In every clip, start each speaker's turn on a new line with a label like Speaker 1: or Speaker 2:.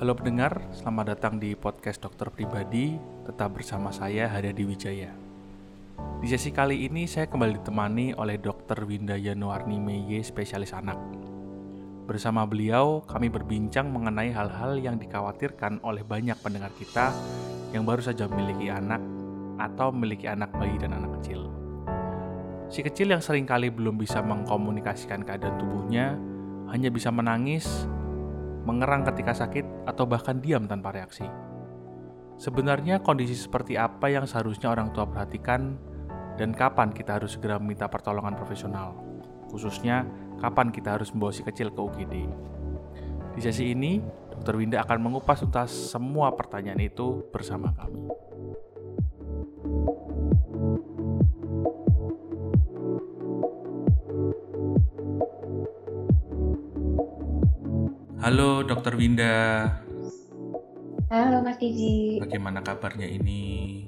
Speaker 1: Halo pendengar, selamat datang di podcast Dokter Pribadi. Tetap bersama saya Haryadi Wijaya. Di sesi kali ini saya kembali ditemani oleh Dr. Winda Yanuarni Meye, spesialis anak. Bersama beliau, kami berbincang mengenai hal-hal yang dikhawatirkan oleh banyak pendengar kita yang baru saja memiliki anak atau memiliki anak bayi dan anak kecil. Si kecil yang sering kali belum bisa mengkomunikasikan keadaan tubuhnya, hanya bisa menangis, mengerang ketika sakit, atau bahkan diam tanpa reaksi. Sebenarnya kondisi seperti apa yang seharusnya orang tua perhatikan dan kapan kita harus segera meminta pertolongan profesional, khususnya kapan kita harus membawa si kecil ke UGD. Di sesi ini, Dr. Winda akan mengupas tuntas semua pertanyaan itu bersama kami. Halo Dokter Winda.
Speaker 2: Halo Mas Didi.
Speaker 1: Bagaimana kabarnya ini?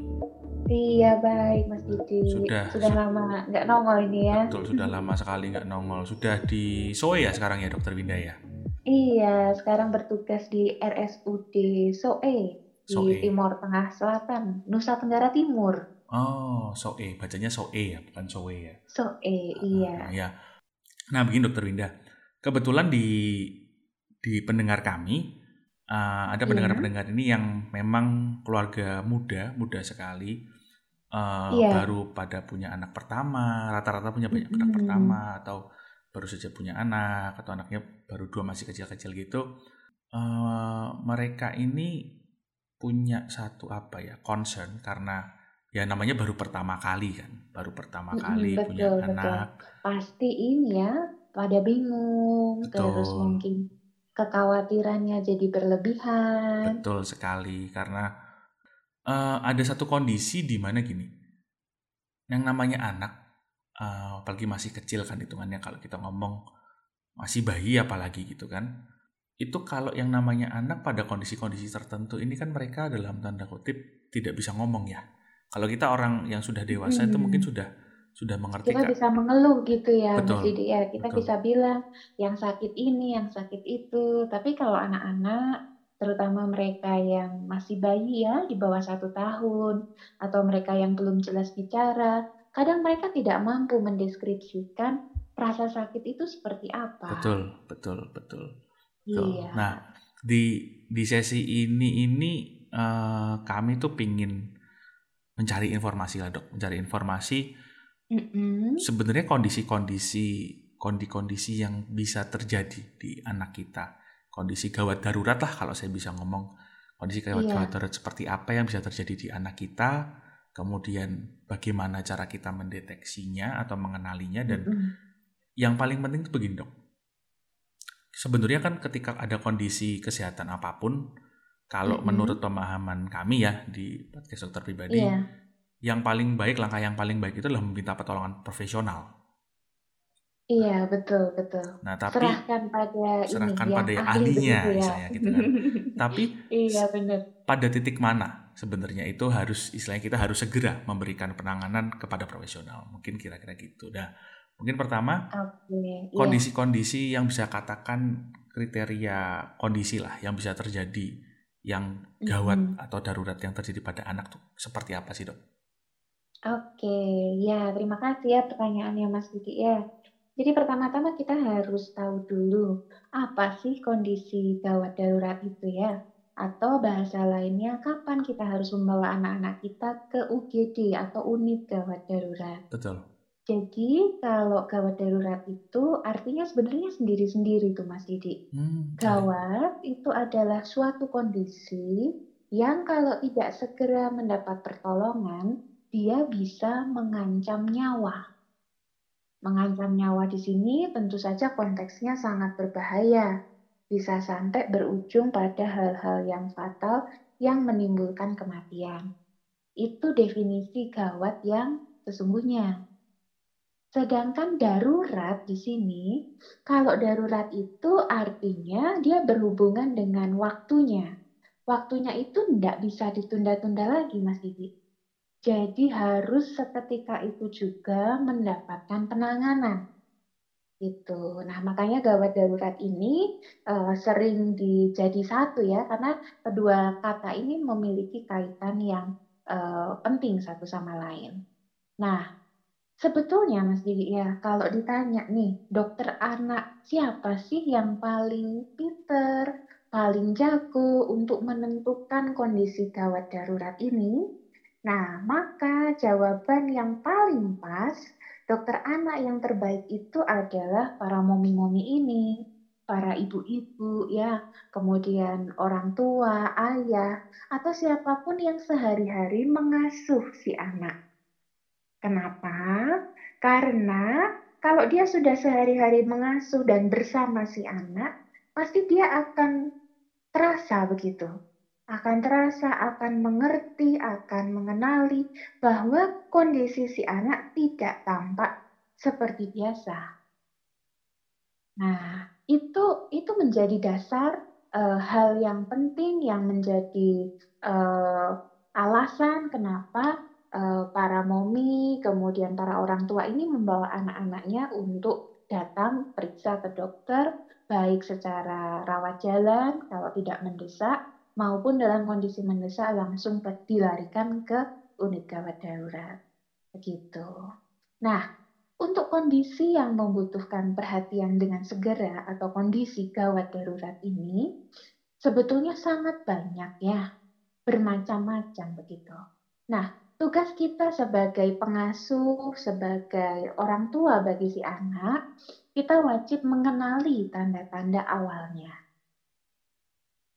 Speaker 2: Iya baik Mas Didi.
Speaker 1: Sudah.
Speaker 2: Sudah lama nggak nongol ini ya.
Speaker 1: Betul, sudah lama sekali nggak nongol. Sudah di Soe ya sekarang ya Dokter Winda ya?
Speaker 2: Iya, sekarang bertugas di RSUD Soe di
Speaker 1: Soe.
Speaker 2: Timur Tengah Selatan, Nusa Tenggara Timur.
Speaker 1: Oh, Soe. Bacanya Soe ya, bukan Soe ya?
Speaker 2: Soe,
Speaker 1: Ah,
Speaker 2: iya.
Speaker 1: ya. Nah, begini Dokter Winda. Kebetulan di di pendengar kami uh, ada
Speaker 2: Iya.
Speaker 1: pendengar-pendengar ini yang memang keluarga muda, muda sekali. uh,
Speaker 2: Iya.
Speaker 1: baru pada punya anak pertama, rata-rata punya banyak anak
Speaker 2: Mm-mm.
Speaker 1: pertama atau baru saja punya anak atau anaknya baru dua masih kecil-kecil gitu. Uh, mereka ini punya satu apa ya concern karena ya namanya baru pertama kali kan, baru pertama kali punya
Speaker 2: betul, betul.
Speaker 1: anak.
Speaker 2: Pasti ini ya, pada bingung, terus
Speaker 1: Betul.
Speaker 2: mungkin kekhawatirannya jadi berlebihan.
Speaker 1: Betul sekali karena eh, ada satu kondisi di mana gini, yang namanya anak, eh, apalagi masih kecil kan hitungannya kalau kita ngomong masih bayi apalagi gitu kan, itu kalau yang namanya anak pada kondisi-kondisi tertentu ini kan mereka dalam tanda kutip tidak bisa ngomong ya. Kalau kita orang yang sudah dewasa itu
Speaker 2: Mm.
Speaker 1: mungkin sudah sudah mengerti
Speaker 2: kita bisa mengeluh gitu ya Mas
Speaker 1: Betul,
Speaker 2: Didi ya kita
Speaker 1: betul.
Speaker 2: bisa bilang yang sakit ini yang sakit itu tapi kalau anak-anak terutama mereka yang masih bayi ya di bawah satu tahun atau mereka yang belum jelas bicara kadang mereka tidak mampu mendeskripsikan rasa sakit itu seperti apa
Speaker 1: Betul, betul, betul. Betul.
Speaker 2: iya
Speaker 1: Nah, di di sesi ini ini eh, kami tuh pingin mencari informasi lah dok, mencari informasi
Speaker 2: Mm-mm.
Speaker 1: sebenarnya kondisi-kondisi kondisi-kondisi yang bisa terjadi di anak kita, kondisi gawat darurat lah kalau saya bisa ngomong, kondisi gawat gawat darurat seperti apa yang bisa terjadi di anak kita, kemudian bagaimana cara kita mendeteksinya atau mengenalinya dan
Speaker 2: Mm-mm.
Speaker 1: yang paling penting itu begini dok. Sebenarnya kan ketika ada kondisi kesehatan apa pun, kalau
Speaker 2: Mm-mm.
Speaker 1: menurut pemahaman kami ya di podcast dokter pribadi,
Speaker 2: iya
Speaker 1: yang paling baik langkah yang paling baik itu adalah meminta pertolongan profesional.
Speaker 2: iya betul betul
Speaker 1: Nah tapi
Speaker 2: serahkan pada
Speaker 1: serahkan
Speaker 2: ini
Speaker 1: pada yang
Speaker 2: ahli
Speaker 1: ahlinya,
Speaker 2: ya
Speaker 1: istilahnya gitu kan. tapi
Speaker 2: iya benar
Speaker 1: pada titik mana sebenarnya itu harus istilahnya kita harus segera memberikan penanganan kepada profesional. Mungkin kira-kira gitu. Nah mungkin pertama
Speaker 2: iya
Speaker 1: kondisi-kondisi yang bisa katakan kriteria kondisi lah yang bisa terjadi yang gawat
Speaker 2: Mm-mm.
Speaker 1: atau darurat yang terjadi pada anak tuh seperti apa sih dok?
Speaker 2: Oke, ya terima kasih ya pertanyaannya Mas Didi ya. Jadi pertama-tama kita harus tahu dulu apa sih kondisi gawat darurat itu ya. Atau bahasa lainnya kapan kita harus membawa anak-anak kita ke UGD atau unit gawat darurat.
Speaker 1: Betul.
Speaker 2: Jadi kalau gawat darurat itu artinya sebenarnya sendiri-sendiri tuh Mas Didi.
Speaker 1: Hmm,
Speaker 2: Gawat itu adalah suatu kondisi yang kalau tidak segera mendapat pertolongan, dia bisa mengancam nyawa. Mengancam nyawa di sini tentu saja konteksnya sangat berbahaya. Bisa sampai berujung pada hal-hal yang fatal yang menimbulkan kematian. Itu definisi gawat yang sesungguhnya. Sedangkan darurat di sini, kalau darurat itu artinya dia berhubungan dengan waktunya. Waktunya itu tidak bisa ditunda-tunda lagi, Mas Didi. Jadi harus seketika itu juga mendapatkan penanganan. Gitu. Nah, makanya gawat darurat ini uh, sering dijadi satu ya, karena kedua kata ini memiliki kaitan yang uh, penting satu sama lain. Nah, sebetulnya Mas Didi ya, kalau ditanya nih, dokter anak siapa sih yang paling pinter, paling jago untuk menentukan kondisi gawat darurat ini? Nah, maka jawaban yang paling pas dokter anak yang terbaik itu adalah para momi-momi ini, para ibu-ibu ya, kemudian orang tua, ayah, atau siapa pun yang sehari-hari mengasuh si anak. Kenapa? Karena kalau dia sudah sehari-hari mengasuh dan bersama si anak, pasti dia akan terasa begitu akan terasa, akan mengerti, akan mengenali bahwa kondisi si anak tidak tampak seperti biasa. Nah, itu itu menjadi dasar uh, hal yang penting yang menjadi uh, alasan kenapa uh, para momi, kemudian para orang tua ini membawa anak-anaknya untuk datang periksa ke dokter, baik secara rawat jalan kalau tidak mendesak maupun dalam kondisi mendesak langsung dilarikan ke unit gawat darurat. Begitu. Nah, untuk kondisi yang membutuhkan perhatian dengan segera atau kondisi gawat darurat ini sebetulnya sangat banyak ya, bermacam-macam begitu. Nah, tugas kita sebagai pengasuh, sebagai orang tua bagi si anak, kita wajib mengenali tanda-tanda awalnya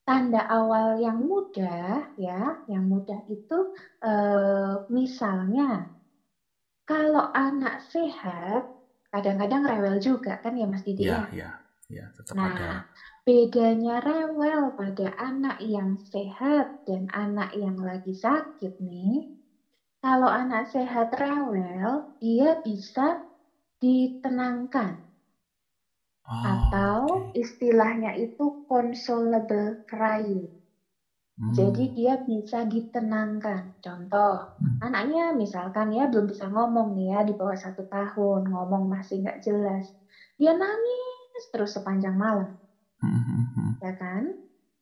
Speaker 2: tanda awal yang mudah ya, yang mudah itu eh, misalnya kalau anak sehat kadang-kadang rewel juga kan ya Mas Didi
Speaker 1: ya? Iya, ya, tetap
Speaker 2: nah,
Speaker 1: ada.
Speaker 2: bedanya rewel pada anak yang sehat dan anak yang lagi sakit nih. Kalau anak sehat rewel, dia bisa ditenangkan Oh, atau okay. istilahnya itu consolable crying. Hmm. Jadi dia bisa ditenangkan. Contoh, hmm. anaknya misalkan ya belum bisa ngomong nih ya di bawah satu tahun, ngomong masih nggak jelas. Dia nangis terus sepanjang malam, hmm. hmm, hmm. ya kan?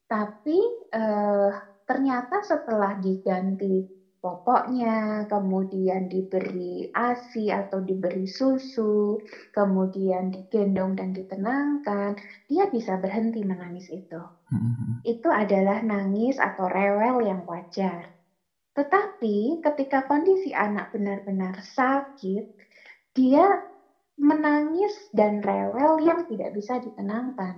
Speaker 2: Tapi eh, ternyata setelah diganti popoknya, kemudian diberi ASI atau diberi susu, kemudian digendong dan ditenangkan, dia bisa berhenti menangis itu. Mm-hmm. Itu adalah nangis atau rewel yang wajar. Tetapi ketika kondisi anak benar-benar sakit, dia menangis dan rewel yang tidak bisa ditenangkan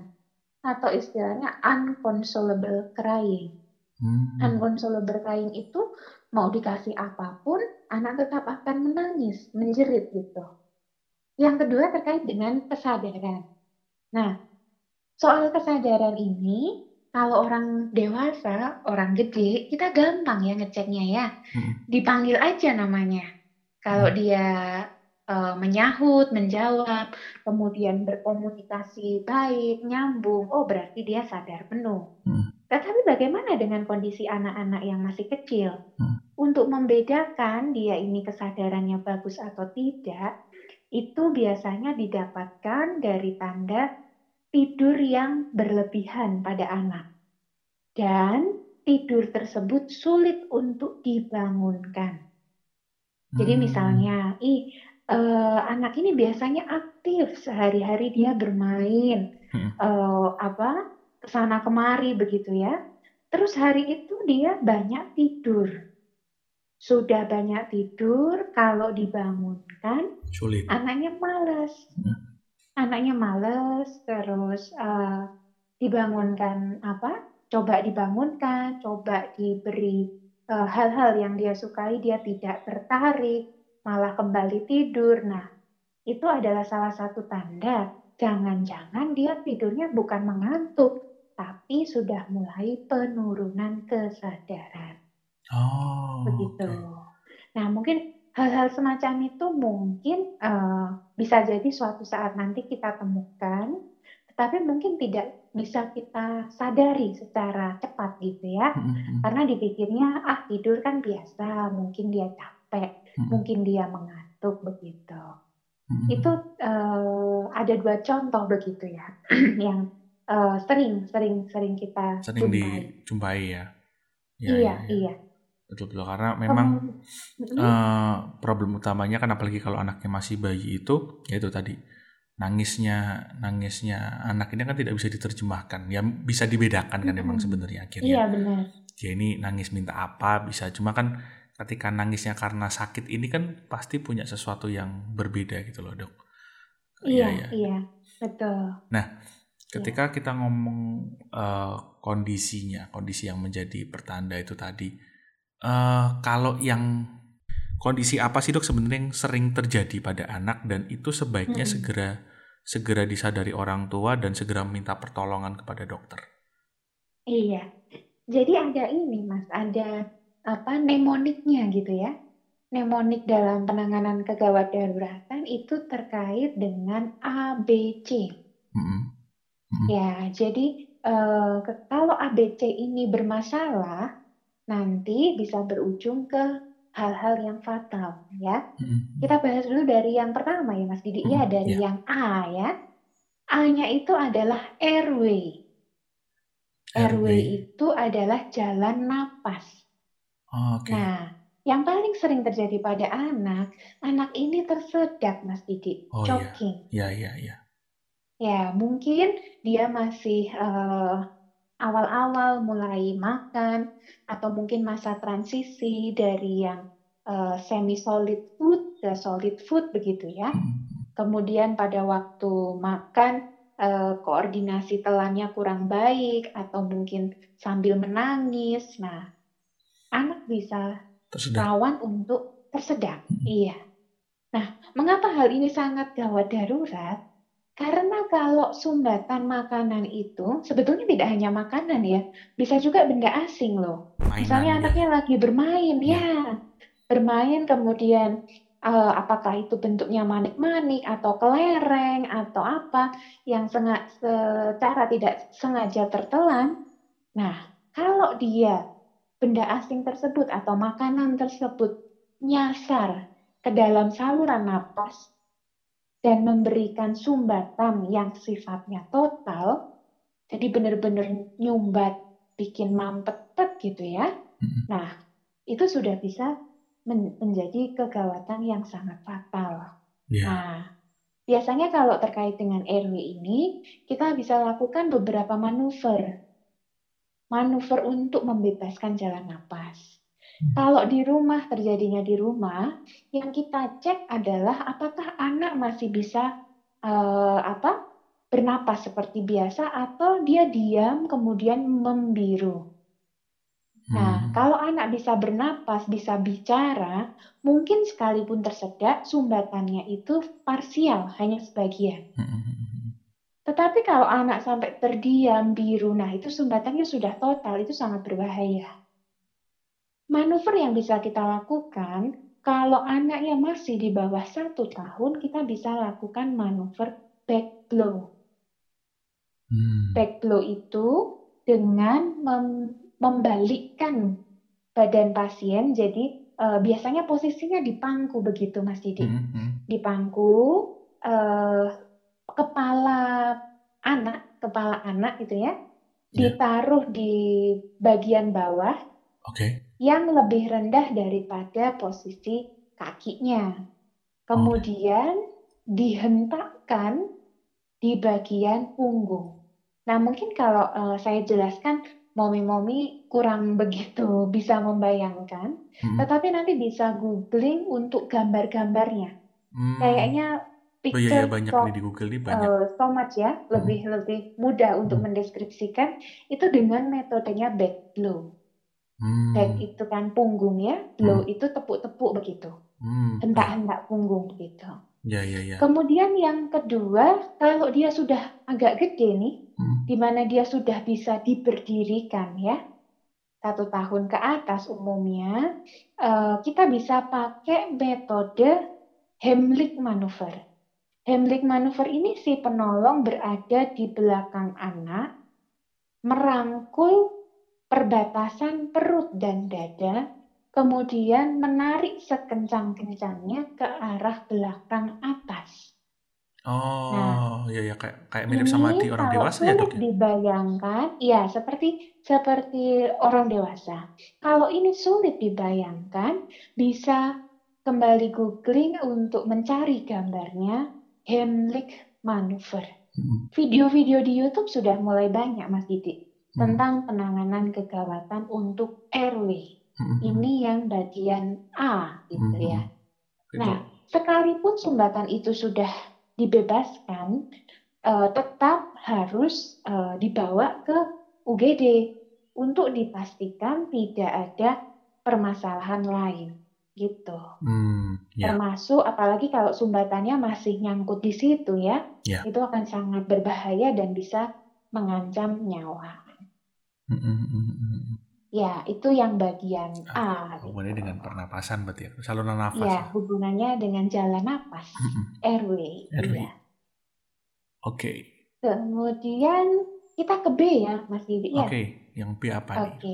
Speaker 2: atau istilahnya unconsolable crying. Hmm. Unconsolable crying itu mau dikasih apa pun, anak tetap akan menangis, menjerit gitu. Yang kedua terkait dengan kesadaran. Nah, soal kesadaran ini, kalau orang dewasa, orang gede, kita gampang ya ngeceknya ya. Hmm. Dipanggil aja namanya. Kalau hmm. dia uh, menyahut, menjawab, kemudian berkomunikasi baik, nyambung, oh berarti dia sadar penuh. Hmm. Tetapi bagaimana dengan kondisi anak-anak yang masih kecil? Hmm. Untuk membedakan dia ini kesadarannya bagus atau tidak, itu biasanya didapatkan dari tanda tidur yang berlebihan pada anak. Dan tidur tersebut sulit untuk dibangunkan. Jadi hmm. misalnya, ih uh, anak ini biasanya aktif sehari-hari dia bermain, hmm. uh, apa ke sana kemari begitu ya. Terus hari itu dia banyak tidur sudah banyak tidur, kalau dibangunkan, Sulit. anaknya males. Hmm. Anaknya males, terus uh, dibangunkan apa? Coba dibangunkan, coba diberi eh, hal-hal uh, yang dia sukai, dia tidak tertarik, malah kembali tidur. Nah, itu adalah salah satu tanda jangan-jangan dia tidurnya bukan mengantuk, tapi sudah mulai penurunan kesadaran. Oh, begitu. Okay. Nah, mungkin hal-hal semacam itu mungkin uh, bisa jadi suatu saat nanti kita temukan, tetapi mungkin tidak bisa kita sadari secara cepat gitu ya. Mm-hmm. Karena dipikirnya ah tidur kan biasa, mungkin dia capek, mm-hmm. mungkin dia mengantuk begitu. Itu uh, ada dua contoh begitu ya, yang uh, sering sering sering kita
Speaker 1: sering jumpai. dijumpai ya.
Speaker 2: ya iya, ya, ya. iya.
Speaker 1: Betul betul karena memang um, uh, problem utamanya kan apalagi kalau anaknya masih bayi itu yaitu tadi nangisnya nangisnya anak ini kan tidak bisa diterjemahkan ya bisa dibedakan kan memang sebenarnya akhirnya
Speaker 2: iya benar
Speaker 1: dia ini nangis minta apa bisa cuma kan ketika nangisnya karena sakit ini kan pasti punya sesuatu yang berbeda gitu loh dok
Speaker 2: iya iya, iya betul
Speaker 1: nah ketika iya. kita ngomong uh, kondisinya kondisi yang menjadi pertanda itu tadi uh, kalau yang kondisi apa sih dok sebenarnya yang sering terjadi pada anak dan itu sebaiknya hmm. segera segera disadari orang tua dan segera minta pertolongan kepada dokter.
Speaker 2: Iya, jadi ada ini mas, ada apa mnemoniknya gitu ya. Mnemonik dalam penanganan kegawat daruratan itu terkait dengan ABC. -hmm. -hmm. Ya, jadi uh, kalau ABC ini bermasalah, nanti bisa berujung ke hal-hal yang fatal ya. Hmm. Kita bahas dulu dari yang pertama ya Mas Didi. Hmm, ya dari yeah. yang A ya. A-nya itu adalah airway. Airway, itu adalah jalan napas.
Speaker 1: Oh, okay.
Speaker 2: Nah, yang paling sering terjadi pada anak, anak ini tersedak Mas Didi, oh, iya. choking.
Speaker 1: Iya, iya, iya.
Speaker 2: Ya, mungkin dia masih uh, awal-awal mulai makan atau mungkin masa transisi dari yang uh, semi solid food ke solid food begitu ya. Hmm. Kemudian pada waktu makan uh, koordinasi telannya kurang baik atau mungkin sambil menangis. Nah, anak bisa tersedak. rawan untuk tersedak. Hmm. Iya. Nah, mengapa hal ini sangat gawat darurat? Karena kalau sumbatan makanan itu sebetulnya tidak hanya makanan ya, bisa juga benda asing loh. Mainan Misalnya ya. anaknya lagi bermain, ya, ya bermain kemudian uh, apakah itu bentuknya manik-manik atau kelereng atau apa yang sengaja, secara tidak sengaja tertelan. Nah, kalau dia benda asing tersebut atau makanan tersebut nyasar ke dalam saluran napas, dan memberikan sumbatan yang sifatnya total, jadi benar-benar nyumbat, bikin mampetet gitu ya. Nah, itu sudah bisa men menjadi kegawatan yang sangat fatal. Yeah. Nah, biasanya kalau terkait dengan RW ini, kita bisa lakukan beberapa manuver. Manuver untuk membebaskan jalan napas. Kalau di rumah terjadinya di rumah, yang kita cek adalah apakah anak masih bisa uh, apa bernapas seperti biasa atau dia diam kemudian membiru. Nah, hmm. kalau anak bisa bernapas, bisa bicara, mungkin sekalipun tersedak, sumbatannya itu parsial, hanya sebagian. Hmm. Tetapi kalau anak sampai terdiam, biru, nah itu sumbatannya sudah total, itu sangat berbahaya. Manuver yang bisa kita lakukan, kalau anaknya masih di bawah satu tahun, kita bisa lakukan manuver back blow. Hmm. Back blow itu dengan mem membalikkan badan pasien, jadi uh, biasanya posisinya di pangku begitu, Mas Didi. Hmm. hmm. Di pangku, uh, kepala anak, kepala anak gitu ya, yeah. ditaruh di bagian bawah.
Speaker 1: Oke. Okay
Speaker 2: yang lebih rendah daripada posisi kakinya. Kemudian dihentakkan di bagian punggung. Nah, mungkin kalau uh, saya jelaskan, momi-momi kurang begitu bisa membayangkan, hmm. tetapi nanti bisa googling untuk gambar-gambarnya. Hmm. Kayaknya picture oh, iya, iya,
Speaker 1: banyak so, nih di Google nih banyak. Uh,
Speaker 2: so much ya, lebih hmm. lebih mudah untuk hmm. mendeskripsikan itu dengan metodenya back blow. Hmm. Back itu kan punggung ya, blow hmm. itu tepuk-tepuk begitu. Hmm. Hentak-hentak punggung begitu.
Speaker 1: Ya, ya, ya.
Speaker 2: Kemudian yang kedua, kalau dia sudah agak gede nih, hmm. di mana dia sudah bisa diberdirikan ya, satu tahun ke atas umumnya, uh, kita bisa pakai metode Heimlich maneuver. Heimlich maneuver ini si penolong berada di belakang anak, merangkul perbatasan perut dan dada, kemudian menarik sekencang-kencangnya ke arah belakang atas.
Speaker 1: Oh, iya ya kayak kayak mirip sama di orang dewasa ya, Dok ya?
Speaker 2: dibayangkan, ya seperti seperti orang dewasa. Kalau ini sulit dibayangkan, bisa kembali googling untuk mencari gambarnya Heimlich maneuver.
Speaker 1: Mm-mm.
Speaker 2: Video-video di YouTube sudah mulai banyak, Mas Didik,
Speaker 1: Hmm.
Speaker 2: Tentang penanganan kegawatan untuk airway.
Speaker 1: Mm-mm.
Speaker 2: Ini yang bagian A, gitu
Speaker 1: Mm-mm.
Speaker 2: ya. Nah, sekalipun sumbatan itu sudah dibebaskan, eh, tetap harus eh, dibawa ke UGD untuk dipastikan tidak ada permasalahan lain, gitu.
Speaker 1: Hmm, ya.
Speaker 2: Termasuk apalagi kalau sumbatannya masih nyangkut di situ ya,
Speaker 1: Ya.
Speaker 2: itu akan sangat berbahaya dan bisa mengancam nyawa. Ya, itu yang bagian A. gitu.
Speaker 1: Hubungannya dengan pernapasan berarti ya, saluran nafas
Speaker 2: Ya,
Speaker 1: ya.
Speaker 2: hubungannya dengan jalan
Speaker 1: Mm-mm.
Speaker 2: airway.
Speaker 1: Airway.
Speaker 2: iya.
Speaker 1: Oke,
Speaker 2: Kemudian kita ke B ya, Mas Didi ya.
Speaker 1: oke. Yang B apa nih?
Speaker 2: Oke.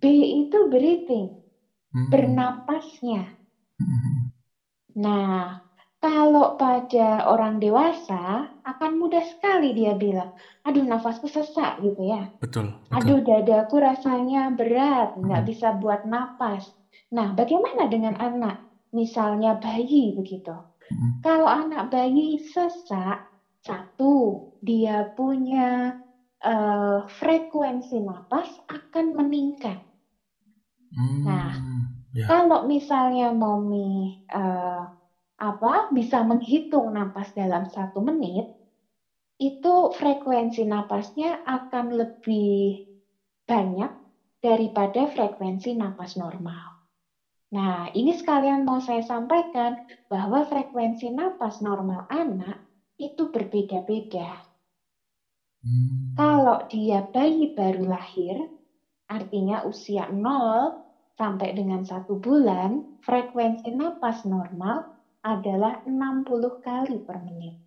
Speaker 2: B itu breathing,
Speaker 1: Hmm.
Speaker 2: bernapasnya.
Speaker 1: Mm-mm.
Speaker 2: Nah, kalau pada orang dewasa akan mudah sekali dia bilang, aduh nafasku sesak gitu ya.
Speaker 1: Betul, betul.
Speaker 2: Aduh dadaku rasanya berat, nggak
Speaker 1: Hmm.
Speaker 2: bisa buat napas. Nah, bagaimana dengan anak? Misalnya bayi begitu. Kalau anak bayi sesak, satu, dia punya eh, frekuensi napas akan meningkat.
Speaker 1: Hmm,
Speaker 2: Nah,
Speaker 1: ya.
Speaker 2: Kalau misalnya Momi eh, apa bisa menghitung napas dalam satu menit, itu frekuensi napasnya akan lebih banyak daripada frekuensi napas normal. Nah, ini sekalian mau saya sampaikan bahwa frekuensi napas normal anak itu berbeda-beda.
Speaker 1: Hmm.
Speaker 2: Kalau dia bayi baru lahir, artinya usia 0 sampai dengan satu bulan, frekuensi napas normal adalah 60 kali per menit.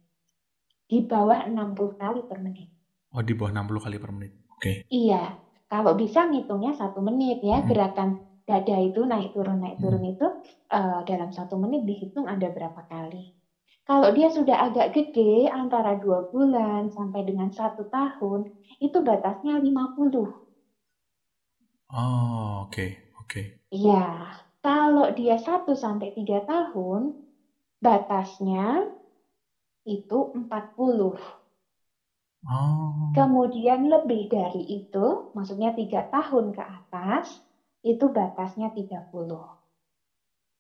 Speaker 2: Di bawah 60 kali per menit.
Speaker 1: Oh, di bawah 60 kali per menit. Oke.
Speaker 2: Iya, kalau bisa ngitungnya satu menit ya,
Speaker 1: Hmm.
Speaker 2: gerakan dada itu naik turun naik turun itu eh, dalam satu menit dihitung ada berapa kali. Kalau dia sudah agak gede, antara dua bulan sampai dengan satu tahun, itu batasnya 50.
Speaker 1: Oh, oke, oke.
Speaker 2: Iya, kalau dia 1 sampai 3 tahun, batasnya itu 40.
Speaker 1: Oh.
Speaker 2: Kemudian lebih dari itu, maksudnya 3 tahun ke atas, itu batasnya 30.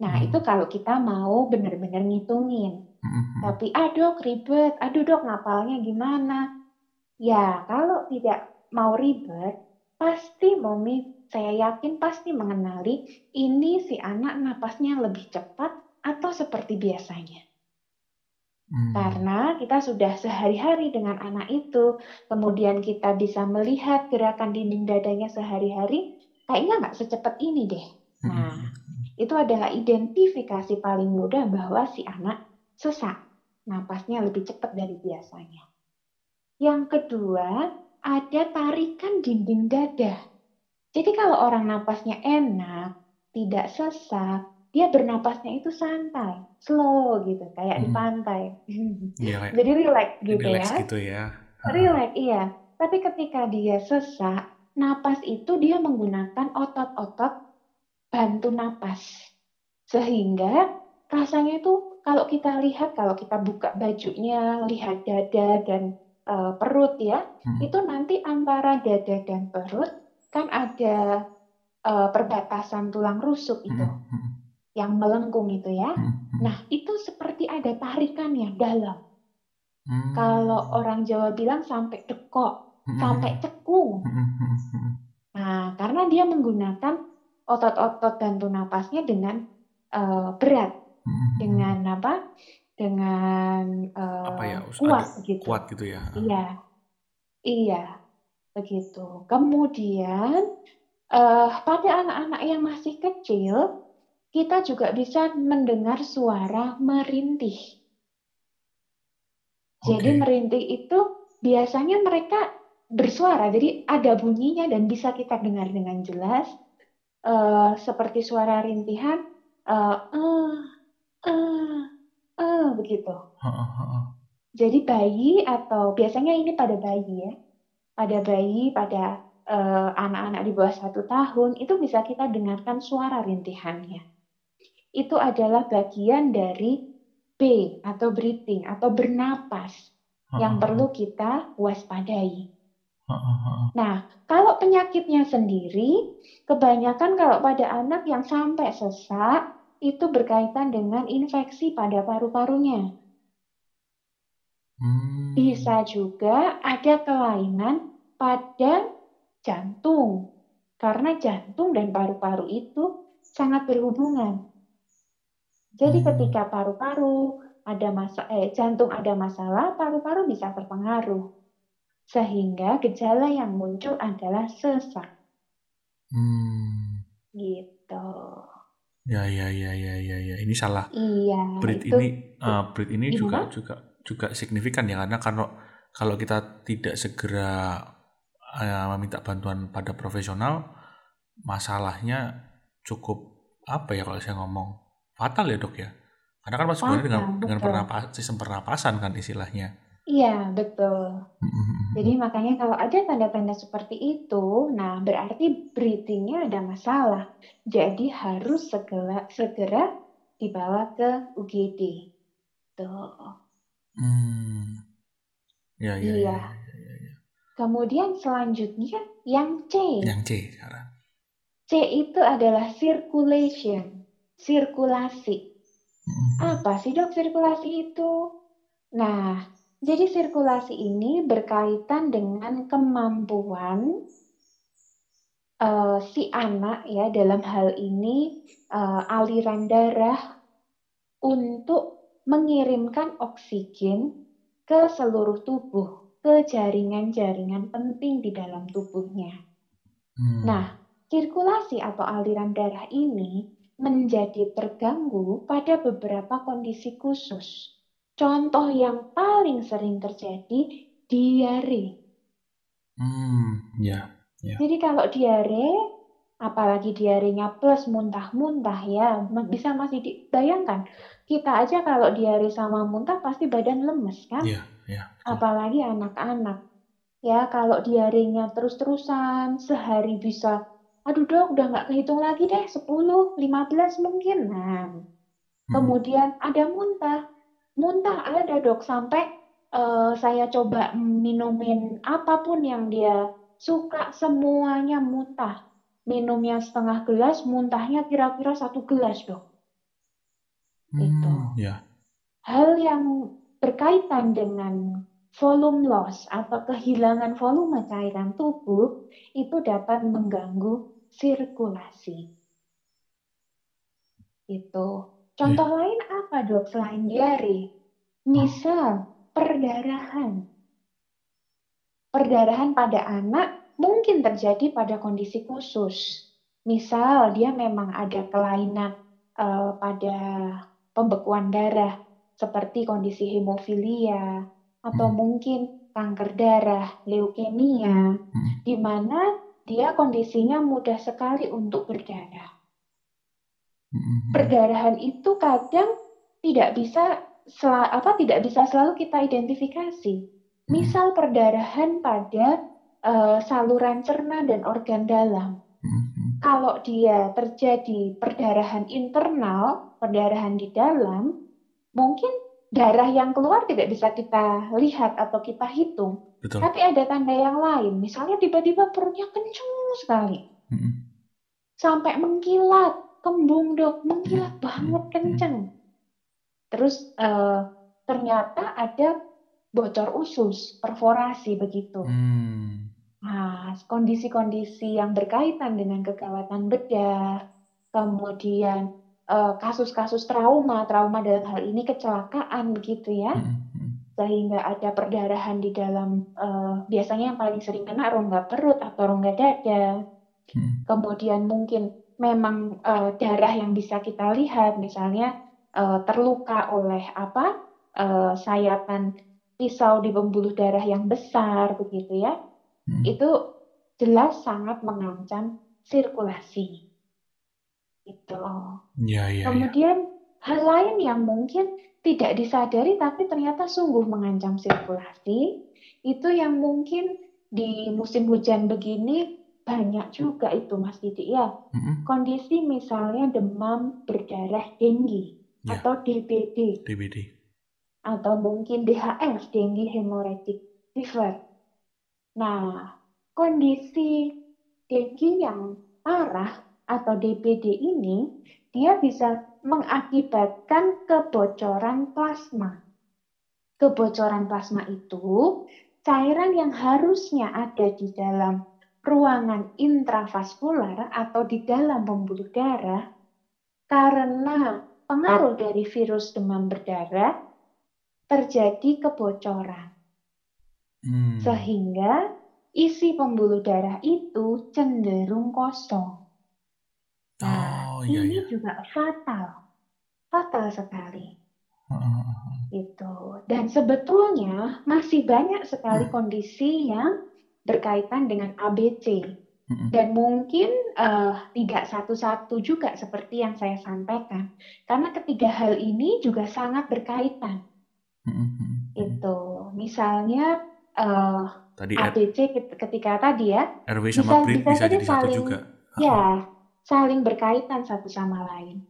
Speaker 2: Nah,
Speaker 1: Hmm.
Speaker 2: itu kalau kita mau benar-benar ngitungin.
Speaker 1: Mm-mm.
Speaker 2: Tapi, aduh ribet, aduh dok ngapalnya gimana? Ya, kalau tidak mau ribet, pasti Momi, saya yakin pasti mengenali ini si anak napasnya lebih cepat atau seperti biasanya.
Speaker 1: Hmm.
Speaker 2: Karena kita sudah sehari-hari dengan anak itu, kemudian kita bisa melihat gerakan dinding dadanya sehari-hari, kayaknya nggak secepat ini deh. Nah,
Speaker 1: Mm-mm.
Speaker 2: itu adalah identifikasi paling mudah bahwa si anak sesak, napasnya lebih cepat dari biasanya. Yang kedua, ada tarikan dinding dada. Jadi kalau orang napasnya enak, tidak sesak, dia bernapasnya itu santai, slow gitu, kayak di
Speaker 1: Hmm.
Speaker 2: pantai.
Speaker 1: Iya, kayak
Speaker 2: Jadi relax gitu
Speaker 1: relax
Speaker 2: ya.
Speaker 1: gitu ya.
Speaker 2: Relax, iya. Tapi ketika dia sesak, napas itu dia menggunakan otot-otot bantu napas. Sehingga rasanya itu kalau kita lihat, kalau kita buka bajunya, lihat dada dan eh, perut ya,
Speaker 1: Hmm.
Speaker 2: itu nanti antara dada dan perut kan ada eh, perbatasan tulang rusuk itu,
Speaker 1: Mm-mm.
Speaker 2: Yang melengkung itu ya.
Speaker 1: Mm-mm.
Speaker 2: Nah, itu seperti ada tarikan yang dalam.
Speaker 1: Hmm.
Speaker 2: Kalau orang Jawa bilang sampai dekok, sampai cekung. Nah, karena dia menggunakan otot-otot bantu napasnya dengan eh, berat, dengan apa? Dengan eh,
Speaker 1: apa ya
Speaker 2: kuat
Speaker 1: ada
Speaker 2: gitu.
Speaker 1: kuat gitu ya
Speaker 2: Iya, iya, begitu. Kemudian eh, pada anak-anak yang masih kecil, kita juga bisa mendengar suara merintih. Jadi
Speaker 1: Oke.
Speaker 2: merintih itu biasanya mereka bersuara, jadi ada bunyinya dan bisa kita dengar dengan jelas. uh, seperti suara rintihan, uh, uh, uh, uh, begitu. Jadi bayi atau biasanya ini pada bayi ya, pada bayi, pada anak-anak uh, di bawah satu tahun itu bisa kita dengarkan suara rintihannya. Itu adalah bagian dari B atau breathing atau bernapas yang perlu kita waspadai. Nah, kalau penyakitnya sendiri, kebanyakan kalau pada anak yang sampai sesak, itu berkaitan dengan infeksi pada paru-parunya. Hmm. Bisa juga ada kelainan pada jantung, karena jantung dan paru-paru itu sangat berhubungan. Jadi hmm. ketika paru-paru ada masa eh jantung ada masalah, paru-paru bisa terpengaruh sehingga gejala yang muncul adalah sesak. Hmm. Gitu.
Speaker 1: Ya ya ya ya ya ya. Ini salah.
Speaker 2: Iya.
Speaker 1: Breed itu, ini uh, breed ini juga juga juga signifikan ya karena kalau kalau kita tidak segera uh, meminta bantuan pada profesional, masalahnya cukup apa ya kalau saya ngomong fatal ya dok ya. Karena kan masuk dengan dengan pernapas, sistem pernapasan kan istilahnya.
Speaker 2: Iya, betul. Jadi makanya kalau ada tanda-tanda seperti itu, nah berarti breathing-nya ada masalah. Jadi harus segera segera dibawa ke UGD. Tuh.
Speaker 1: Hmm. Ya, ya, ya,
Speaker 2: Iya.
Speaker 1: ya, ya, ya.
Speaker 2: Kemudian selanjutnya yang C.
Speaker 1: Yang C sekarang.
Speaker 2: C itu adalah circulation, sirkulasi. Apa sih dok sirkulasi itu? Nah, jadi sirkulasi ini berkaitan dengan kemampuan uh, si anak ya dalam hal ini uh, aliran darah untuk mengirimkan oksigen ke seluruh tubuh, ke jaringan-jaringan penting di dalam tubuhnya. Hmm. Nah, sirkulasi atau aliran darah ini menjadi terganggu pada beberapa kondisi khusus. Contoh yang paling sering terjadi diare.
Speaker 1: Hmm, ya, ya.
Speaker 2: Jadi kalau diare, apalagi diarenya plus muntah-muntah ya, bisa masih dibayangkan. Kita aja kalau diare sama muntah pasti badan lemes kan?
Speaker 1: Iya, iya.
Speaker 2: Apalagi anak-anak. Ya, kalau diarenya terus-terusan sehari bisa, aduh dok, udah nggak kehitung lagi deh, 10, 15 mungkin. Nah, hmm. kemudian ada muntah muntah ada dok sampai uh, saya coba minumin apa pun yang dia suka semuanya muntah minumnya setengah gelas muntahnya kira-kira satu gelas dok
Speaker 1: hmm, itu ya.
Speaker 2: hal yang berkaitan dengan volume loss atau kehilangan volume cairan tubuh itu dapat mengganggu sirkulasi itu Contoh yeah. lain apa dok selain diare? Misal perdarahan. Perdarahan pada anak mungkin terjadi pada kondisi khusus. Misal dia memang ada kelainan uh, pada pembekuan darah seperti kondisi hemofilia atau hmm. mungkin kanker darah, leukemia, hmm. di mana dia kondisinya mudah sekali untuk berdarah. Mm-hmm. Perdarahan itu kadang tidak bisa sel, apa tidak bisa selalu kita identifikasi. Mm-hmm. Misal perdarahan pada uh, saluran cerna dan organ dalam. Mm-hmm. Kalau dia terjadi perdarahan internal, perdarahan di dalam, mungkin darah yang keluar tidak bisa kita lihat atau kita hitung. Betul. Tapi ada tanda yang lain, misalnya tiba-tiba perutnya kencang sekali, mm-hmm. sampai mengkilat, kembung dok, mengkilat hmm. banget hmm. kenceng. Terus uh, ternyata ada bocor usus, perforasi begitu. Hmm. Nah, kondisi-kondisi yang berkaitan dengan kegawatan bedah, kemudian eh, kasus-kasus trauma, trauma dalam hal ini kecelakaan begitu ya, hmm. Sehingga ada perdarahan di dalam, uh, biasanya yang paling sering kena rongga perut atau rongga dada. Hmm. Kemudian mungkin memang uh, darah yang bisa kita lihat, misalnya uh, terluka oleh apa uh, sayatan pisau di pembuluh darah yang besar, begitu ya, hmm. itu jelas sangat mengancam sirkulasi. Gitu.
Speaker 1: Ya, ya,
Speaker 2: Kemudian ya. hal lain yang mungkin tidak disadari tapi ternyata sungguh mengancam sirkulasi itu yang mungkin di musim hujan begini banyak juga itu Mas Didi ya. Mm-hmm. Kondisi misalnya demam berdarah tinggi ya. atau DBD.
Speaker 1: DBD.
Speaker 2: Atau mungkin DHF, dengue hemorrhagic fever. Nah, kondisi dengue yang parah atau DBD ini dia bisa mengakibatkan kebocoran plasma. Kebocoran plasma itu cairan yang harusnya ada di dalam ruangan intravaskular atau di dalam pembuluh darah karena pengaruh dari virus demam berdarah terjadi kebocoran. Hmm. Sehingga isi pembuluh darah itu cenderung kosong. Oh, iya, ini iya. juga fatal. Fatal sekali. Itu. Dan sebetulnya masih banyak sekali hmm. kondisi yang berkaitan dengan ABC. Dan mungkin uh, tidak satu-satu juga seperti yang saya sampaikan. Karena ketiga hal ini juga sangat berkaitan. Itu. Misalnya uh, tadi ABC ketika tadi ya.
Speaker 1: RW sama bisa, bisa, bisa jadi satu juga.
Speaker 2: Ya, saling berkaitan satu sama lain.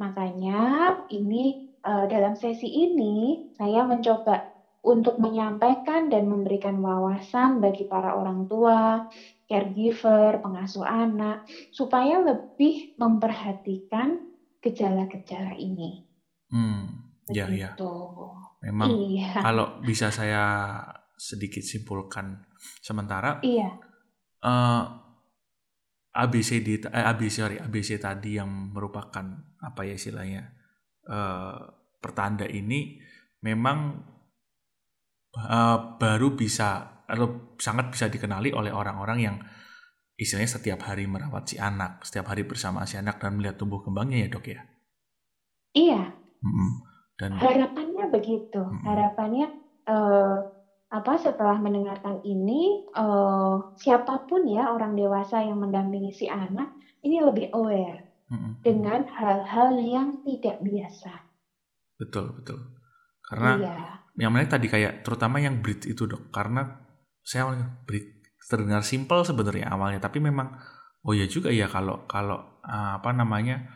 Speaker 2: Makanya ini uh, dalam sesi ini saya mencoba untuk menyampaikan dan memberikan wawasan bagi para orang tua, caregiver, pengasuh anak, supaya lebih memperhatikan gejala-gejala ini.
Speaker 1: Hmm, ya ya. Memang iya. kalau bisa saya sedikit simpulkan sementara,
Speaker 2: iya.
Speaker 1: Uh, ABCD, eh, ABC sorry, ABC tadi yang merupakan apa ya istilahnya uh, pertanda ini memang uh, baru bisa atau sangat bisa dikenali oleh orang-orang yang istilahnya setiap hari merawat si anak, setiap hari bersama si anak dan melihat tumbuh kembangnya ya dok ya.
Speaker 2: Iya. Mm-hmm. Dan harapannya begitu. Mm-hmm. Harapannya uh, apa setelah mendengarkan ini uh, siapa pun ya orang dewasa yang mendampingi si anak ini lebih aware mm-hmm. dengan hal-hal yang tidak biasa.
Speaker 1: Betul betul. Karena iya yang menarik tadi kayak terutama yang bridge itu dok karena saya bridge terdengar simpel sebenarnya awalnya tapi memang oh ya juga ya kalau kalau uh, apa namanya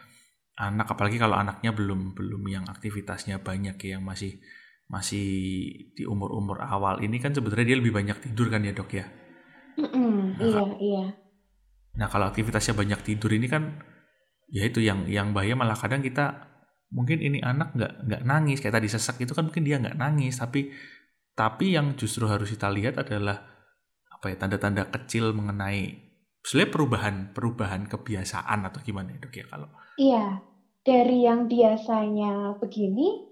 Speaker 1: anak apalagi kalau anaknya belum belum yang aktivitasnya banyak ya yang masih masih di umur-umur awal ini kan sebenarnya dia lebih banyak tidur kan ya dok ya?
Speaker 2: Mm -mm, nah, iya iya.
Speaker 1: Nah kalau aktivitasnya banyak tidur ini kan ya itu yang yang bahaya malah kadang kita mungkin ini anak nggak nggak nangis. Kayak tadi sesak itu kan mungkin dia nggak nangis tapi tapi yang justru harus kita lihat adalah apa ya tanda-tanda kecil mengenai sebenarnya perubahan perubahan kebiasaan atau gimana ya dok ya kalau
Speaker 2: iya dari yang biasanya begini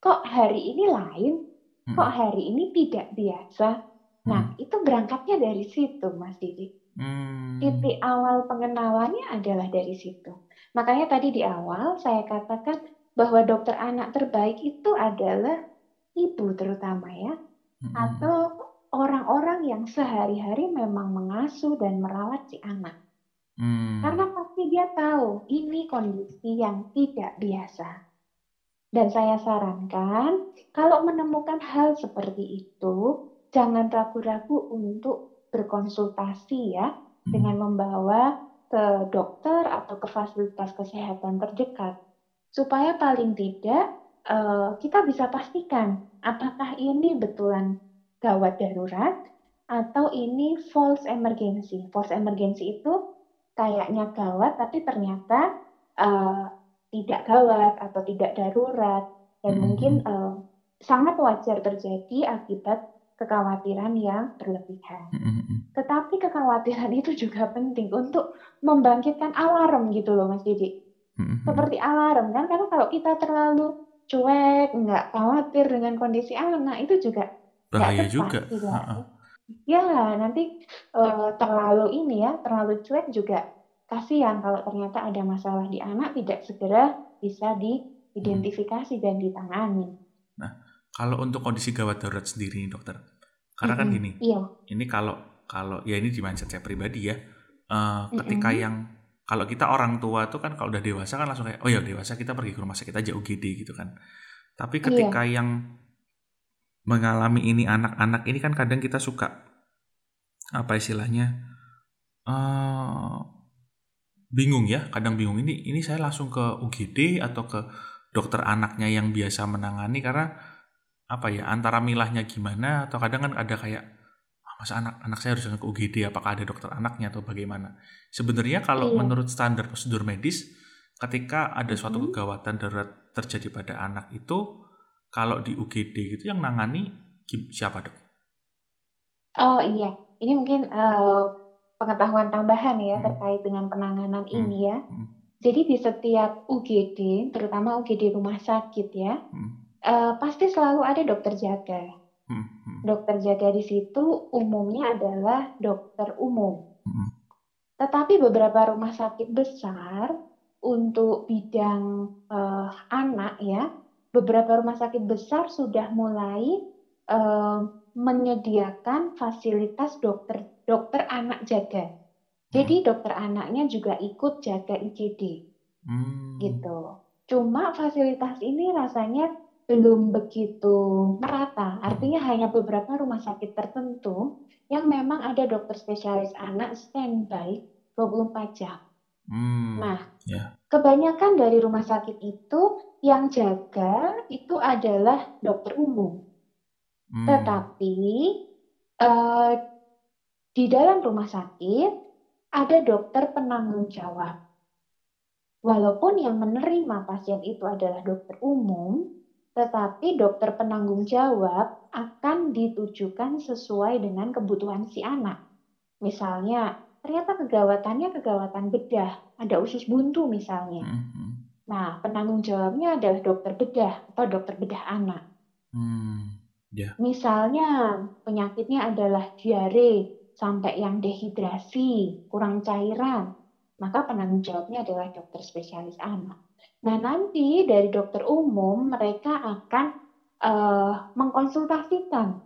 Speaker 2: kok hari ini lain hmm. kok hari ini tidak biasa nah hmm. itu berangkatnya dari situ mas Didi hmm. titik awal pengenalannya adalah dari situ makanya tadi di awal saya katakan bahwa dokter anak terbaik itu adalah ibu terutama ya hmm. atau orang-orang yang sehari-hari memang mengasuh dan merawat si anak. Hmm. Karena pasti dia tahu ini kondisi yang tidak biasa. Dan saya sarankan kalau menemukan hal seperti itu jangan ragu-ragu untuk berkonsultasi ya hmm. dengan membawa ke dokter atau ke fasilitas kesehatan terdekat supaya paling tidak uh, kita bisa pastikan apakah ini betulan gawat darurat atau ini false emergency. False emergency itu kayaknya gawat tapi ternyata uh, tidak gawat atau tidak darurat dan hmm. mungkin uh, sangat wajar terjadi akibat kekhawatiran yang berlebihan. Hmm. Tetapi kekhawatiran itu juga penting untuk membangkitkan alarm gitu loh Mas Didi hmm Seperti alarm kan, karena kalau kita terlalu cuek, nggak khawatir dengan kondisi alam, nah itu juga
Speaker 1: bahaya juga.
Speaker 2: Ya, nanti uh, terlalu ini ya, terlalu cuek juga kasihan kalau ternyata ada masalah di anak tidak segera bisa diidentifikasi hmm. dan ditangani.
Speaker 1: Nah, kalau untuk kondisi gawat darurat sendiri nih dokter, karena mm-hmm. kan gini,
Speaker 2: iya.
Speaker 1: ini kalau kalau ya ini di mindset saya pribadi ya, uh, ketika mm-hmm. yang kalau kita orang tua tuh kan kalau udah dewasa kan langsung kayak oh ya dewasa kita pergi ke rumah sakit aja UGD gitu kan. Tapi ketika iya. yang mengalami ini anak-anak ini kan kadang kita suka apa istilahnya uh, bingung ya kadang bingung ini ini saya langsung ke UGD atau ke dokter anaknya yang biasa menangani karena apa ya antara milahnya gimana atau kadang kan ada kayak masa anak anak saya harus ke UGD apakah ada dokter anaknya atau bagaimana sebenarnya kalau iya. menurut standar prosedur medis ketika ada suatu hmm. kegawatan darurat terjadi pada anak itu kalau di UGD gitu yang nangani siapa dok?
Speaker 2: Oh iya ini mungkin uh, pengetahuan tambahan ya hmm. terkait dengan penanganan hmm. ini ya. Hmm. Jadi di setiap UGD, terutama UGD rumah sakit ya, hmm. uh, pasti selalu ada dokter jaga. Hmm, hmm. Dokter jaga di situ umumnya adalah dokter umum. Hmm. Tetapi beberapa rumah sakit besar untuk bidang uh, anak ya, beberapa rumah sakit besar sudah mulai uh, menyediakan fasilitas dokter dokter anak jaga. Jadi hmm. dokter anaknya juga ikut jaga IGD. Hmm. Gitu. Cuma fasilitas ini rasanya belum begitu merata. Artinya hanya beberapa rumah sakit tertentu yang memang ada dokter spesialis anak standby 24 jam. Hmm, nah, yeah. kebanyakan dari rumah sakit itu yang jaga itu adalah dokter umum. Hmm. Tetapi uh, di dalam rumah sakit ada dokter penanggung jawab. Walaupun yang menerima pasien itu adalah dokter umum, tetapi dokter penanggung jawab akan ditujukan sesuai dengan kebutuhan si anak. Misalnya, ternyata kegawatannya kegawatan bedah, ada usus buntu misalnya. Mm-hmm. Nah, penanggung jawabnya adalah dokter bedah atau dokter bedah anak. Mm, yeah. Misalnya, penyakitnya adalah diare sampai yang dehidrasi, kurang cairan, maka penanggung jawabnya adalah dokter spesialis anak. Nah, nanti dari dokter umum mereka akan uh, mengkonsultasikan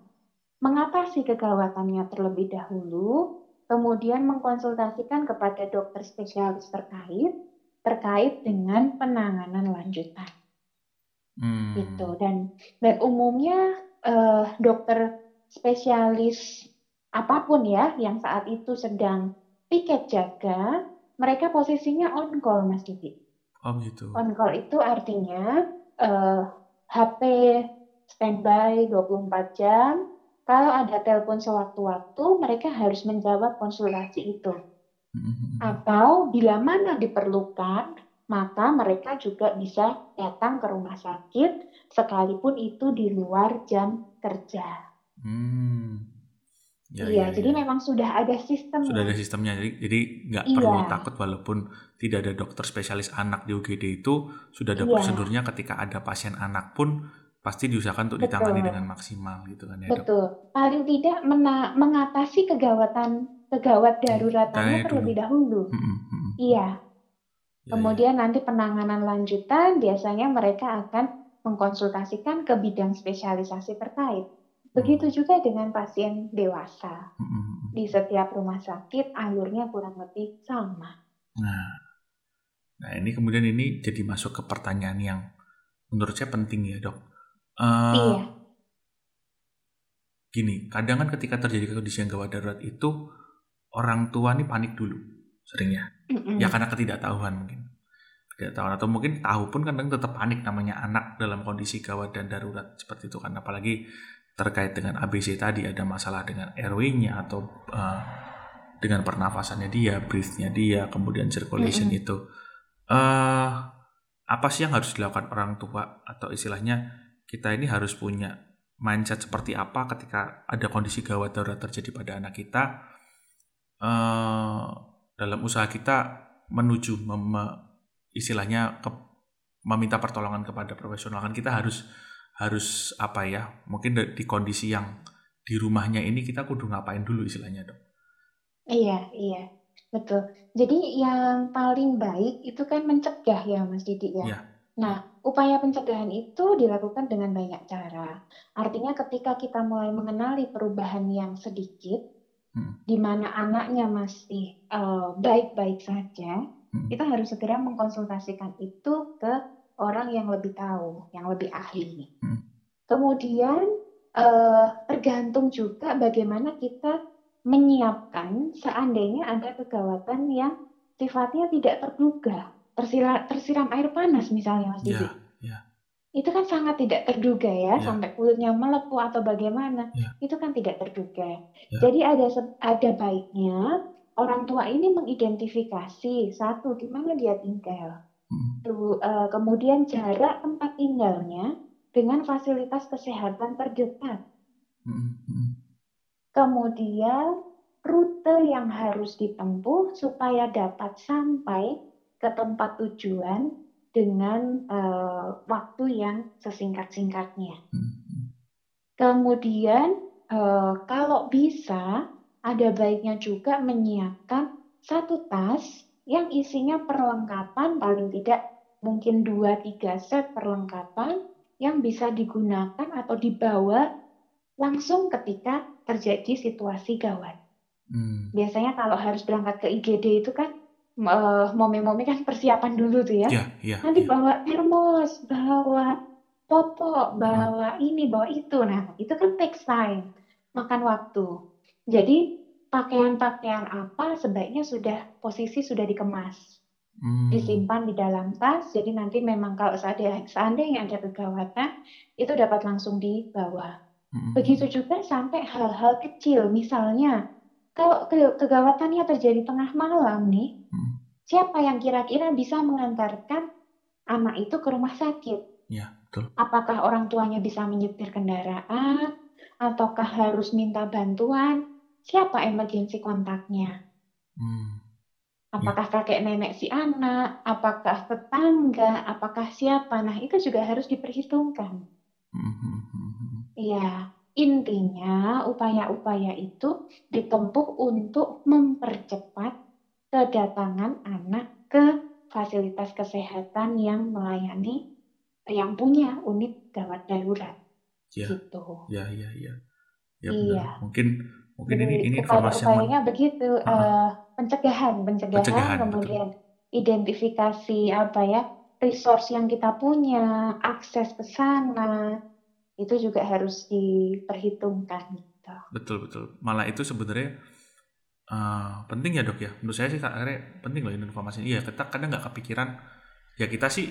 Speaker 2: mengatasi kegawatannya terlebih dahulu, kemudian mengkonsultasikan kepada dokter spesialis terkait terkait dengan penanganan lanjutan. Hmm. Gitu dan dan umumnya uh, dokter spesialis apa pun ya yang saat itu sedang piket jaga, mereka posisinya on call Mas Didi.
Speaker 1: Oh gitu.
Speaker 2: On call itu artinya uh, eh, HP standby 24 jam. Kalau ada telepon sewaktu-waktu, mereka harus menjawab konsultasi itu. Mm-hmm. Atau bila mana diperlukan, maka mereka juga bisa datang ke rumah sakit sekalipun itu di luar jam kerja. Hmm. Ya, iya, ya, jadi ya. memang sudah ada sistem.
Speaker 1: Sudah ada sistemnya, jadi jadi nggak iya. perlu takut walaupun tidak ada dokter spesialis anak di UGD itu sudah ada iya. prosedurnya ketika ada pasien anak pun pasti diusahakan untuk Betul. ditangani dengan maksimal gitu kan ya
Speaker 2: Betul. Dok? Paling tidak mena mengatasi kegawatan kegawat iya, daruratannya terlebih dahulu. Hmm, hmm, hmm. Iya. Ya, Kemudian ya. nanti penanganan lanjutan biasanya mereka akan mengkonsultasikan ke bidang spesialisasi terkait. Begitu juga dengan pasien dewasa. Di setiap rumah sakit alurnya kurang lebih sama.
Speaker 1: Nah, nah ini kemudian ini jadi masuk ke pertanyaan yang menurut saya penting ya dok. Uh, iya. Gini, kadang kan ketika terjadi kondisi yang gawat darurat itu orang tua nih panik dulu, seringnya. Mm-mm. Ya karena ketidaktahuan mungkin. Ketidaktahuan atau mungkin tahu pun kadang tetap panik namanya anak dalam kondisi gawat dan darurat seperti itu kan. Apalagi terkait dengan ABC tadi ada masalah dengan RW-nya atau uh, dengan pernafasannya dia, breath-nya dia, kemudian circulation mm -hmm. itu. Uh, apa sih yang harus dilakukan orang tua atau istilahnya kita ini harus punya mindset seperti apa ketika ada kondisi gawat darurat terjadi pada anak kita uh, dalam usaha kita menuju mem istilahnya ke, meminta pertolongan kepada profesional kan kita harus harus apa ya mungkin di kondisi yang di rumahnya ini kita kudu ngapain dulu istilahnya dok
Speaker 2: iya iya betul jadi yang paling baik itu kan mencegah ya mas Didi ya, ya. nah upaya pencegahan itu dilakukan dengan banyak cara artinya ketika kita mulai mengenali perubahan yang sedikit hmm. di mana anaknya masih baik eh, baik-baik saja hmm. kita harus segera mengkonsultasikan itu ke orang yang lebih tahu, yang lebih ahli. Hmm. Kemudian eh, tergantung juga bagaimana kita menyiapkan seandainya ada kegawatan yang sifatnya tidak terduga, tersiram, tersiram air panas misalnya Mas Didi. Yeah, yeah. Itu kan sangat tidak terduga ya, yeah. sampai kulitnya melepuh atau bagaimana. Yeah. Itu kan tidak terduga. Yeah. Jadi ada ada baiknya orang tua ini mengidentifikasi satu di mana dia tinggal. Tuh, uh, kemudian jarak tempat tinggalnya dengan fasilitas kesehatan terdekat. Hmm. hmm. Kemudian rute yang harus ditempuh supaya dapat sampai ke tempat tujuan dengan uh, waktu yang sesingkat-singkatnya. Hmm. Kemudian uh, kalau bisa ada baiknya juga menyiapkan satu tas yang isinya perlengkapan paling tidak mungkin 2-3 set perlengkapan yang bisa digunakan atau dibawa langsung ketika terjadi situasi gawat. Hmm. Biasanya kalau harus berangkat ke IGD itu kan uh, momen-momen kan persiapan dulu tuh ya. Yeah, yeah, Nanti yeah. bawa termos, bawa popok, bawa hmm. ini, bawa itu. Nah, itu kan takes time, makan waktu. Jadi pakaian-pakaian apa sebaiknya sudah posisi sudah dikemas. Hmm. Disimpan di dalam tas, jadi nanti memang kalau seandainya, seandainya ada kegawatan, itu dapat langsung dibawa. Hmm. Begitu juga sampai hal-hal kecil, misalnya kalau ke kegawatannya terjadi tengah malam nih, hmm. siapa yang kira-kira bisa mengantarkan anak itu ke rumah sakit?
Speaker 1: Ya, betul.
Speaker 2: Apakah orang tuanya bisa menyetir kendaraan, ataukah harus minta bantuan? Siapa emergensi kontaknya? Hmm. Apakah kakek nenek si anak, apakah tetangga, apakah siapa? Nah, itu juga harus diperhitungkan. Hmm. Iya. Intinya, upaya-upaya itu ditempuh untuk mempercepat kedatangan anak ke fasilitas kesehatan yang melayani yang punya unit gawat darurat.
Speaker 1: Ya,
Speaker 2: gitu.
Speaker 1: Ya, ya, ya. Ya, iya. Mungkin mungkin ini ini
Speaker 2: informasi upayanya begitu uh, uh, pencegahan, pencegahan, pencegahan kemudian betul. identifikasi apa ya resource yang kita punya, akses ke sana, itu juga harus diperhitungkan gitu.
Speaker 1: Betul betul. Malah itu sebenarnya uh, penting ya dok ya. Menurut saya sih akhirnya penting loh informasi. Iya kita kadang nggak kepikiran. Ya kita sih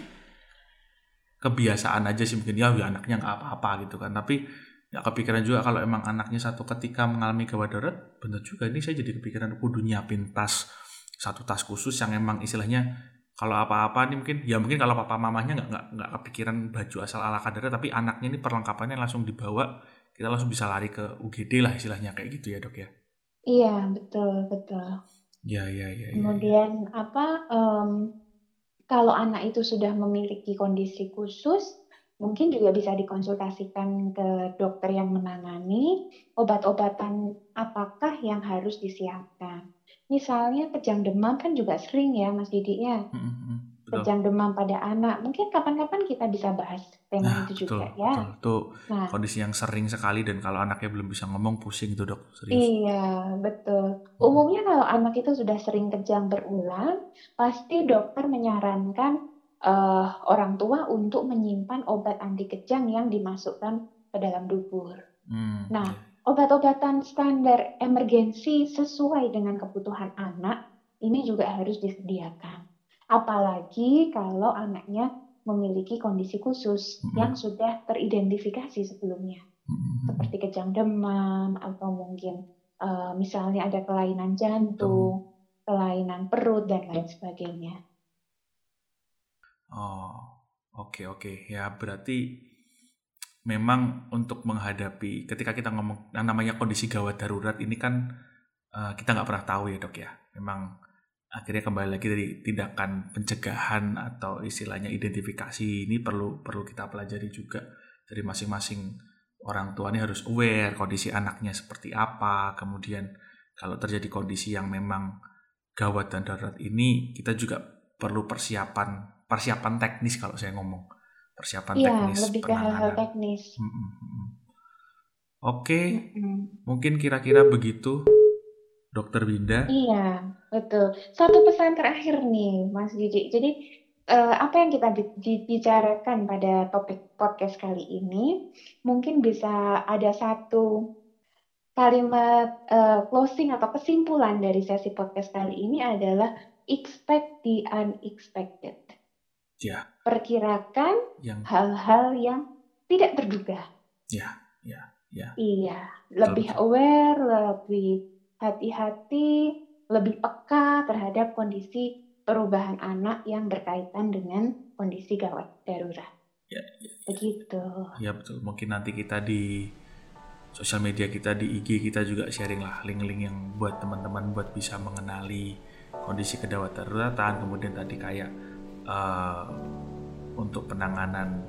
Speaker 1: kebiasaan aja sih mungkin ya, ya anaknya nggak apa-apa gitu kan. Tapi nggak kepikiran juga kalau emang anaknya satu ketika mengalami gawat darurat, bener juga ini saya jadi kepikiran kudu nyiapin tas satu tas khusus yang emang istilahnya kalau apa-apa nih mungkin ya mungkin kalau papa mamanya nggak nggak nggak kepikiran baju asal ala kadarnya tapi anaknya ini perlengkapannya langsung dibawa kita langsung bisa lari ke UGD lah istilahnya kayak gitu ya dok ya
Speaker 2: iya betul betul
Speaker 1: ya ya ya,
Speaker 2: ya kemudian ya, ya. apa um, kalau anak itu sudah memiliki kondisi khusus mungkin juga bisa dikonsultasikan ke dokter yang menangani obat-obatan apakah yang harus disiapkan Misalnya kejang demam kan juga sering ya Mas Didi ya. Kejang demam pada anak. Mungkin kapan-kapan kita bisa bahas tema nah, itu juga betul, ya. Betul.
Speaker 1: Itu nah, kondisi yang sering sekali dan kalau anaknya belum bisa ngomong pusing itu dok.
Speaker 2: Serius. Iya betul. Umumnya kalau anak itu sudah sering kejang berulang, pasti dokter menyarankan uh, orang tua untuk menyimpan obat anti kejang yang dimasukkan ke dalam dubur. Hmm, nah, iya obat-obatan standar emergensi sesuai dengan kebutuhan anak ini juga harus disediakan. Apalagi kalau anaknya memiliki kondisi khusus hmm. yang sudah teridentifikasi sebelumnya, hmm. seperti kejang demam atau mungkin uh, misalnya ada kelainan jantung, hmm. kelainan perut dan lain sebagainya.
Speaker 1: Oh, oke okay, oke. Okay. ya berarti memang untuk menghadapi ketika kita ngomong yang namanya kondisi gawat darurat ini kan uh, kita nggak pernah tahu ya dok ya. Memang akhirnya kembali lagi dari tindakan pencegahan atau istilahnya identifikasi ini perlu perlu kita pelajari juga dari masing-masing orang tua. Ini harus aware kondisi anaknya seperti apa. Kemudian kalau terjadi kondisi yang memang gawat dan darurat ini kita juga perlu persiapan persiapan teknis kalau saya ngomong persiapan
Speaker 2: Iya,
Speaker 1: teknis
Speaker 2: lebih ke hal-hal teknis.
Speaker 1: Hmm, hmm, hmm. Oke, mm -mm. mungkin kira-kira begitu Dokter Winda.
Speaker 2: Iya, betul. Satu pesan terakhir nih, Mas Didi. Jadi uh, apa yang kita bicarakan pada topik podcast kali ini, mungkin bisa ada satu kalimat uh, closing atau kesimpulan dari sesi podcast kali ini adalah expect the unexpected.
Speaker 1: Ya.
Speaker 2: Perkirakan hal-hal yang tidak terduga.
Speaker 1: Ya, ya, ya.
Speaker 2: Iya, lebih aware, lebih hati-hati, lebih peka terhadap kondisi perubahan anak yang berkaitan dengan kondisi gawat darurat.
Speaker 1: Ya, ya,
Speaker 2: ya. Begitu.
Speaker 1: Ya betul. Mungkin nanti kita di sosial media kita di IG kita juga sharing lah link-link yang buat teman-teman buat bisa mengenali kondisi kedawat daruratan kemudian tadi kayak uh, untuk penanganan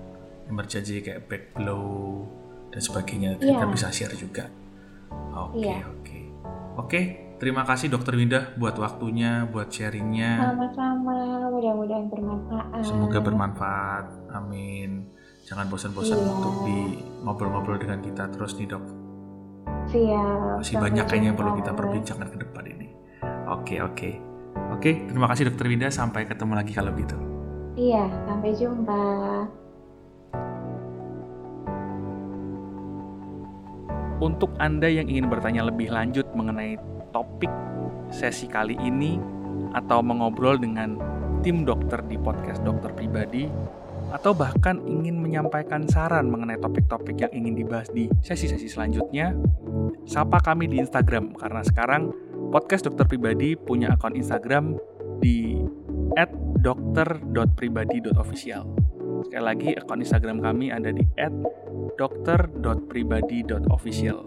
Speaker 1: emergency kayak back blow dan sebagainya yeah. kita bisa share juga. Oke okay, yeah. oke. Okay. Oke, terima kasih Dokter Winda buat waktunya, buat sharingnya.
Speaker 2: Sama-sama, mudah-mudahan bermanfaat.
Speaker 1: Semoga bermanfaat, amin. Jangan bosan-bosan iya. untuk di ngobrol-ngobrol dengan kita terus nih dok.
Speaker 2: Siap.
Speaker 1: Masih banyak kayaknya yang perlu kita perbincangkan ke depan ini. Oke oke. Oke, terima kasih Dokter Winda. Sampai ketemu lagi kalau gitu.
Speaker 2: Iya, sampai jumpa.
Speaker 1: Untuk Anda yang ingin bertanya lebih lanjut mengenai topik sesi kali ini atau mengobrol dengan tim dokter di podcast dokter pribadi atau bahkan ingin menyampaikan saran mengenai topik-topik yang ingin dibahas di sesi-sesi selanjutnya, sapa kami di Instagram karena sekarang podcast dokter pribadi punya akun Instagram di @dokter.pribadi.official. Sekali lagi, akun Instagram kami ada di @dokter.pribadi.official.